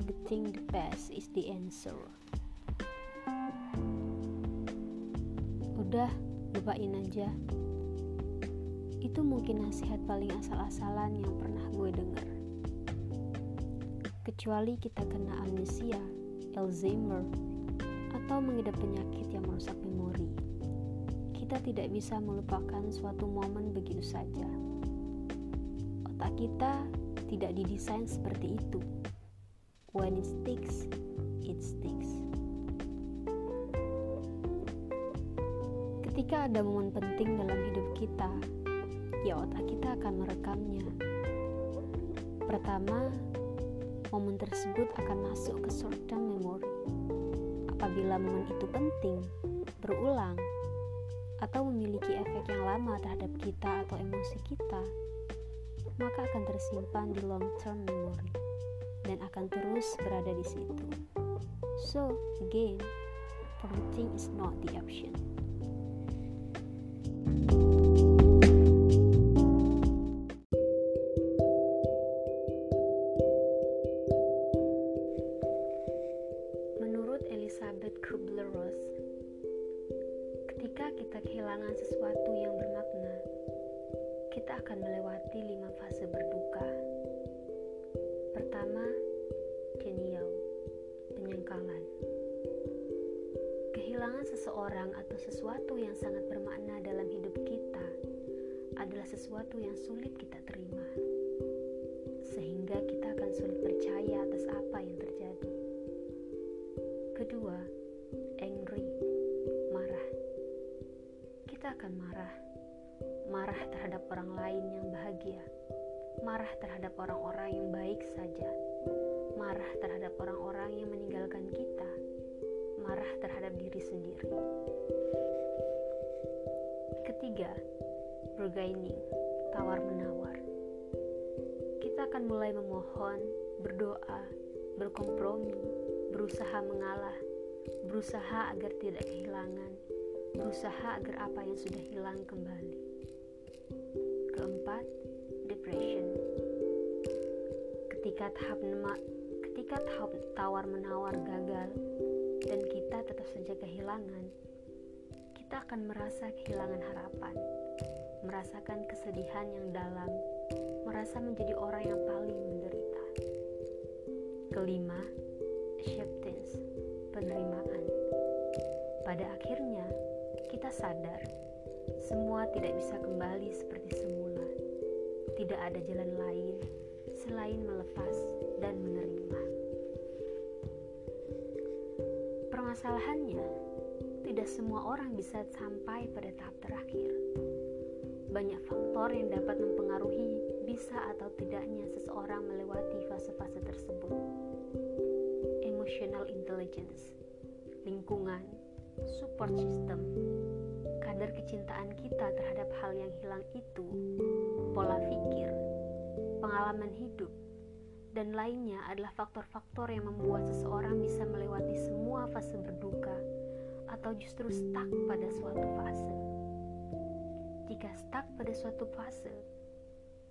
forgetting the past is the answer. Udah, lupain aja. Itu mungkin nasihat paling asal-asalan yang pernah gue denger. Kecuali kita kena amnesia, Alzheimer, atau mengidap penyakit yang merusak memori. Kita tidak bisa melupakan suatu momen begitu saja. Otak kita tidak didesain seperti itu. When it sticks, it sticks. Ketika ada momen penting dalam hidup kita, ya otak kita akan merekamnya. Pertama, momen tersebut akan masuk ke short term memory. Apabila momen itu penting, berulang, atau memiliki efek yang lama terhadap kita atau emosi kita, maka akan tersimpan di long term memory dan akan terus berada di situ. So, again, forgetting is not the option. Menurut seseorang atau sesuatu yang sangat bermakna dalam hidup kita adalah sesuatu yang sulit kita terima. Sehingga kita akan sulit percaya atas apa yang terjadi. Kedua, angry, marah. Kita akan marah. Marah terhadap orang lain yang bahagia marah terhadap orang-orang yang baik saja, marah terhadap orang-orang yang terhadap diri sendiri. Ketiga, bargaining, tawar-menawar. Kita akan mulai memohon, berdoa, berkompromi, berusaha mengalah, berusaha agar tidak kehilangan, berusaha agar apa yang sudah hilang kembali. Keempat, depression. Ketika tahap ketika tahap tawar menawar gagal dan kita tetap saja kehilangan, kita akan merasa kehilangan harapan, merasakan kesedihan yang dalam, merasa menjadi orang yang paling menderita. Kelima, acceptance, penerimaan. Pada akhirnya, kita sadar semua tidak bisa kembali seperti semula tidak ada jalan lain selain melepas dan menerima. Permasalahannya, tidak semua orang bisa sampai pada tahap terakhir. Banyak faktor yang dapat mempengaruhi bisa atau tidaknya seseorang melewati fase-fase tersebut. Emotional intelligence, lingkungan, support system, kadar kecintaan kita terhadap hal yang hilang itu pola pikir, pengalaman hidup, dan lainnya adalah faktor-faktor yang membuat seseorang bisa melewati semua fase berduka atau justru stuck pada suatu fase. Jika stuck pada suatu fase,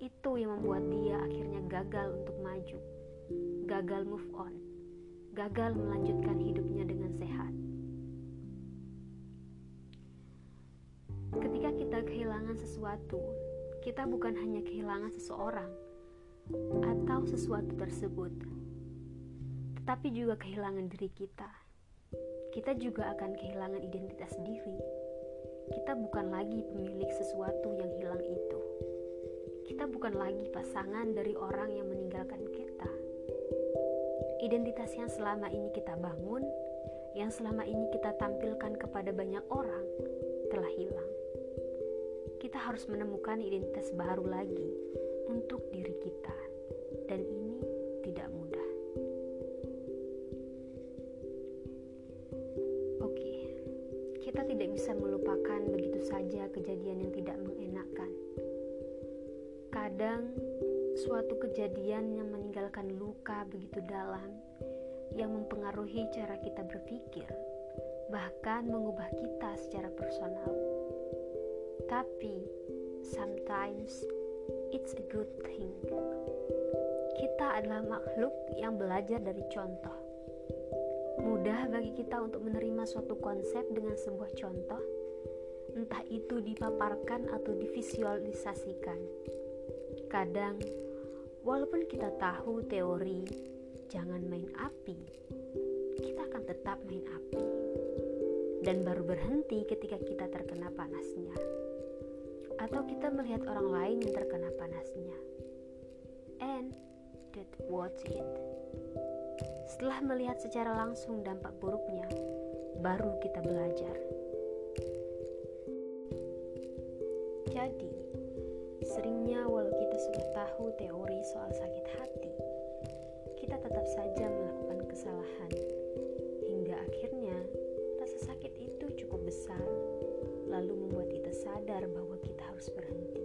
itu yang membuat dia akhirnya gagal untuk maju, gagal move on, gagal melanjutkan hidupnya dengan sehat. Ketika kita kehilangan sesuatu, kita bukan hanya kehilangan seseorang atau sesuatu tersebut, tetapi juga kehilangan diri kita. Kita juga akan kehilangan identitas diri. Kita bukan lagi pemilik sesuatu yang hilang itu. Kita bukan lagi pasangan dari orang yang meninggalkan kita. Identitas yang selama ini kita bangun, yang selama ini kita tampilkan kepada banyak orang, telah hilang kita harus menemukan identitas baru lagi untuk diri kita, dan ini tidak mudah. Oke, kita tidak bisa melupakan begitu saja kejadian yang tidak mengenakan. Kadang, suatu kejadian yang meninggalkan luka begitu dalam yang mempengaruhi cara kita berpikir, bahkan mengubah kita secara personal tapi sometimes it's a good thing. Kita adalah makhluk yang belajar dari contoh. Mudah bagi kita untuk menerima suatu konsep dengan sebuah contoh, entah itu dipaparkan atau divisualisasikan. Kadang, walaupun kita tahu teori jangan main api, kita akan tetap main api dan baru berhenti ketika kita terkena panasnya, atau kita melihat orang lain yang terkena panasnya. And that was it. Setelah melihat secara langsung dampak buruknya, baru kita belajar. Jadi, seringnya walau kita sudah tahu teori soal sakit hati, kita tetap saja melakukan kesalahan. Hingga akhirnya, rasa sakit itu cukup besar, lalu membuat kita sadar bahwa harus berhenti.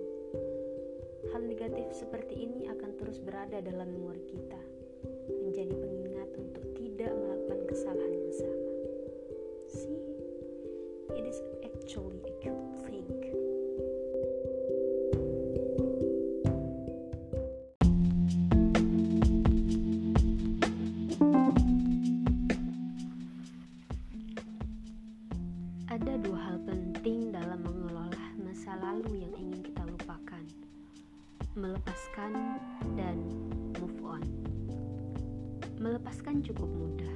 Hal negatif seperti ini akan terus berada dalam memori kita, melepaskan dan move on. Melepaskan cukup mudah,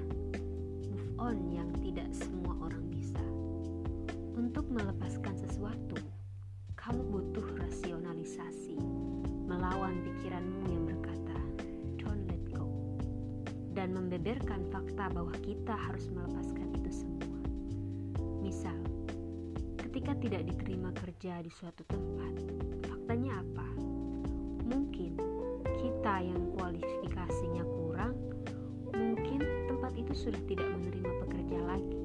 move on yang tidak semua orang bisa. Untuk melepaskan sesuatu, kamu butuh rasionalisasi, melawan pikiranmu yang berkata, "Don't let go," dan membeberkan fakta bahwa kita harus melepaskan itu semua. Misal, ketika tidak diterima kerja di suatu tempat, faktanya apa? Mungkin kita yang kualifikasinya kurang, mungkin tempat itu sudah tidak menerima pekerja lagi.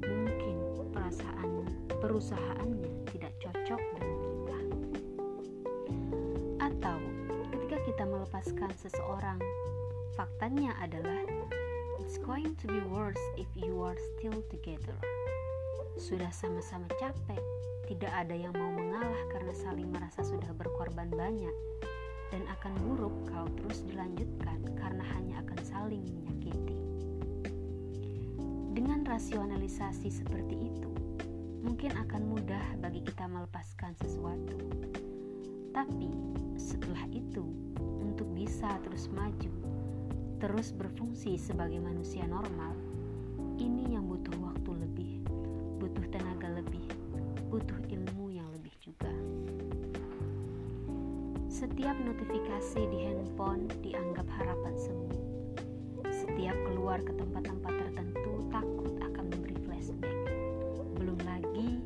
Mungkin perasaan perusahaannya tidak cocok dengan kita. Atau ketika kita melepaskan seseorang, faktanya adalah it's going to be worse if you are still together. Sudah sama-sama capek, tidak ada yang mau mengalah karena saling merasa sudah berkorban banyak, dan akan buruk kalau terus dilanjutkan karena hanya akan saling menyakiti. Dengan rasionalisasi seperti itu, mungkin akan mudah bagi kita melepaskan sesuatu. Tapi setelah itu, untuk bisa terus maju, terus berfungsi sebagai manusia normal, ini yang butuh waktu lebih Setiap notifikasi di handphone dianggap harapan semu. Setiap keluar ke tempat-tempat tertentu takut akan memberi flashback. Belum lagi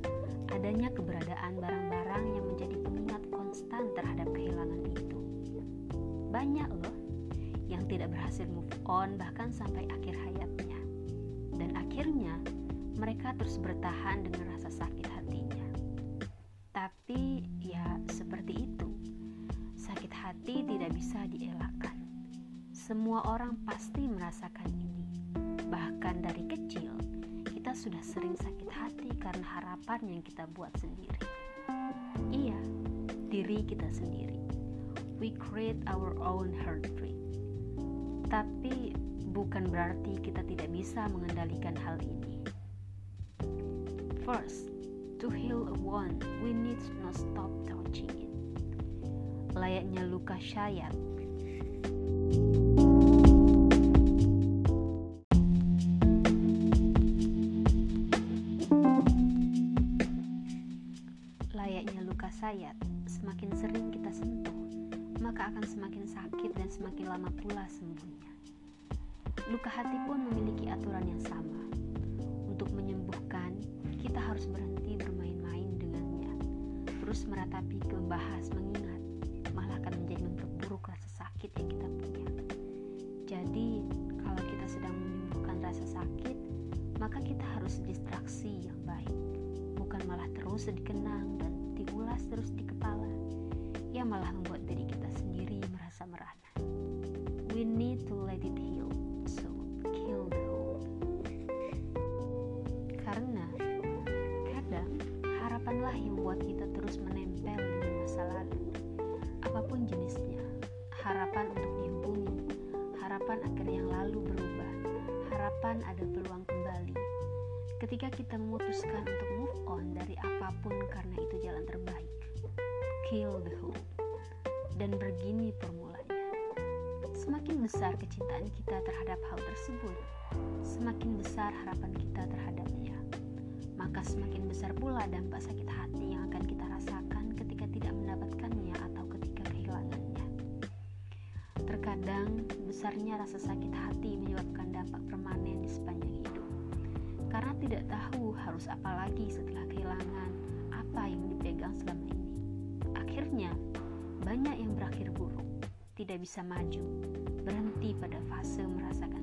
adanya keberadaan barang-barang yang menjadi pengingat konstan terhadap kehilangan itu. Banyak loh yang tidak berhasil move on bahkan sampai akhir hayatnya. Dan akhirnya mereka terus bertahan dengan rasa sakit hatinya. Tapi Semua orang pasti merasakan ini. Bahkan dari kecil, kita sudah sering sakit hati karena harapan yang kita buat sendiri. Iya, diri kita sendiri. We create our own heartbreak. Tapi bukan berarti kita tidak bisa mengendalikan hal ini. First, to heal a wound, we need to not stop touching it. Layaknya luka syayat. Layaknya luka sayat, semakin sering kita sentuh, maka akan semakin sakit dan semakin lama pula sembuhnya. Luka hati pun memiliki aturan yang sama. Untuk menyembuhkan, kita harus berhenti bermain-main dengannya, terus meratapi, membahas, mengingat, malah akan menjadi memperburuk rasa sakit yang kita punya. Jadi, kalau kita sedang menyembuhkan rasa sakit, maka kita harus distraksi yang baik, bukan malah terus dikenang dan terus di kepala, yang malah membuat diri kita sendiri merasa merana. We need to let it heal, so kill the hole. Karena kadang harapanlah yang membuat kita terus menempel dengan masa lalu, apa pun jenisnya. Harapan untuk diubah harapan akhir yang lalu berubah. Harapan ada peluang kembali. Ketika kita memutuskan untuk move on dari apa pun karena itu jalan terbaik. Kill the hope. Dan begini formulanya. Semakin besar kecintaan kita terhadap hal tersebut, semakin besar harapan kita terhadapnya. Maka semakin besar pula dampak sakit hati yang akan kita rasakan ketika tidak mendapatkannya atau ketika kehilangannya. Terkadang besarnya rasa sakit hati menyebabkan dampak permanen di sepanjang hidup. Karena tidak tahu harus apa lagi setelah kehilangan apa yang dipegang selama ini. Akhirnya, banyak yang berakhir buruk tidak bisa maju, berhenti pada fase merasakan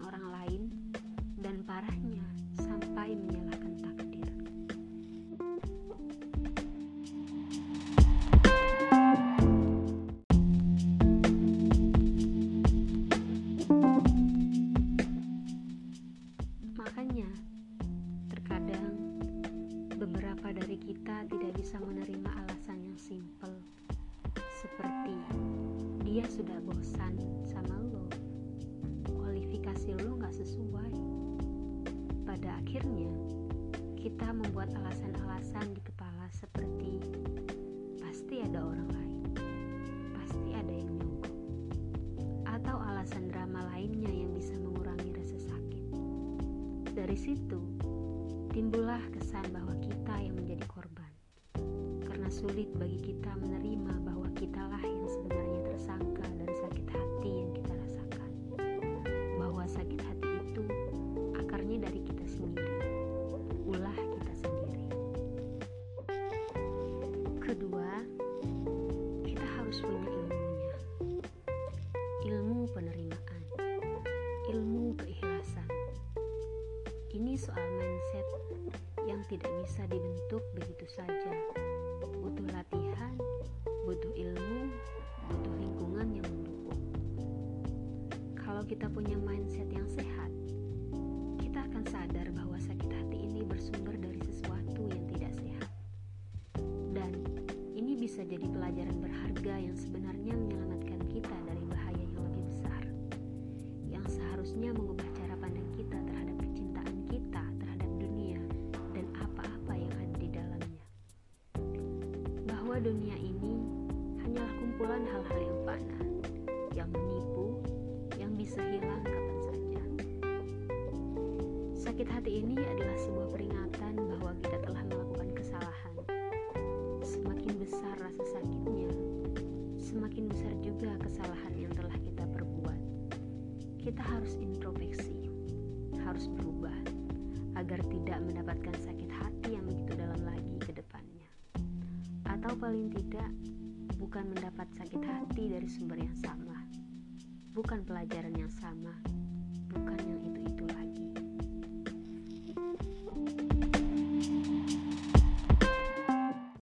orang lain, dan parahnya sampai menyalahkan takdir. Makanya, terkadang beberapa dari kita tidak bisa menerima alasan yang simpel seperti dia sudah bosan sama lo kualifikasi lo gak sesuai. Pada akhirnya kita membuat alasan-alasan di kepala seperti pasti ada orang lain. Pasti ada yang nyogok. Atau alasan drama lainnya yang bisa mengurangi rasa sakit. Dari situ timbullah kesan bahwa kita yang menjadi korban. Karena sulit bagi kita menerima bahwa kitalah yang sebenarnya tersangka dari sakit hati soal mindset yang tidak bisa dibentuk begitu saja. Butuh latihan, butuh ilmu, butuh lingkungan yang mendukung. Kalau kita punya mindset yang sehat, kita akan sadar bahwa sakit hati ini bersumber dari sesuatu yang tidak sehat. Dan ini bisa jadi pelajaran berharga yang sebenarnya menyelamatkan kita dari bahaya yang lebih besar. Yang seharusnya mengubah Bahwa dunia ini hanyalah kumpulan hal-hal yang fana, yang menipu, yang bisa hilang kapan saja. Sakit hati ini adalah sebuah peringatan bahwa kita telah melakukan kesalahan. Semakin besar rasa sakitnya, semakin besar juga kesalahan yang telah kita perbuat. Kita harus introspeksi, harus berubah agar tidak mendapatkan sakit hati yang begitu dalam lagi ke depannya. Atau paling tidak, bukan mendapat sakit hati dari sumber yang sama, bukan pelajaran yang sama, bukan yang itu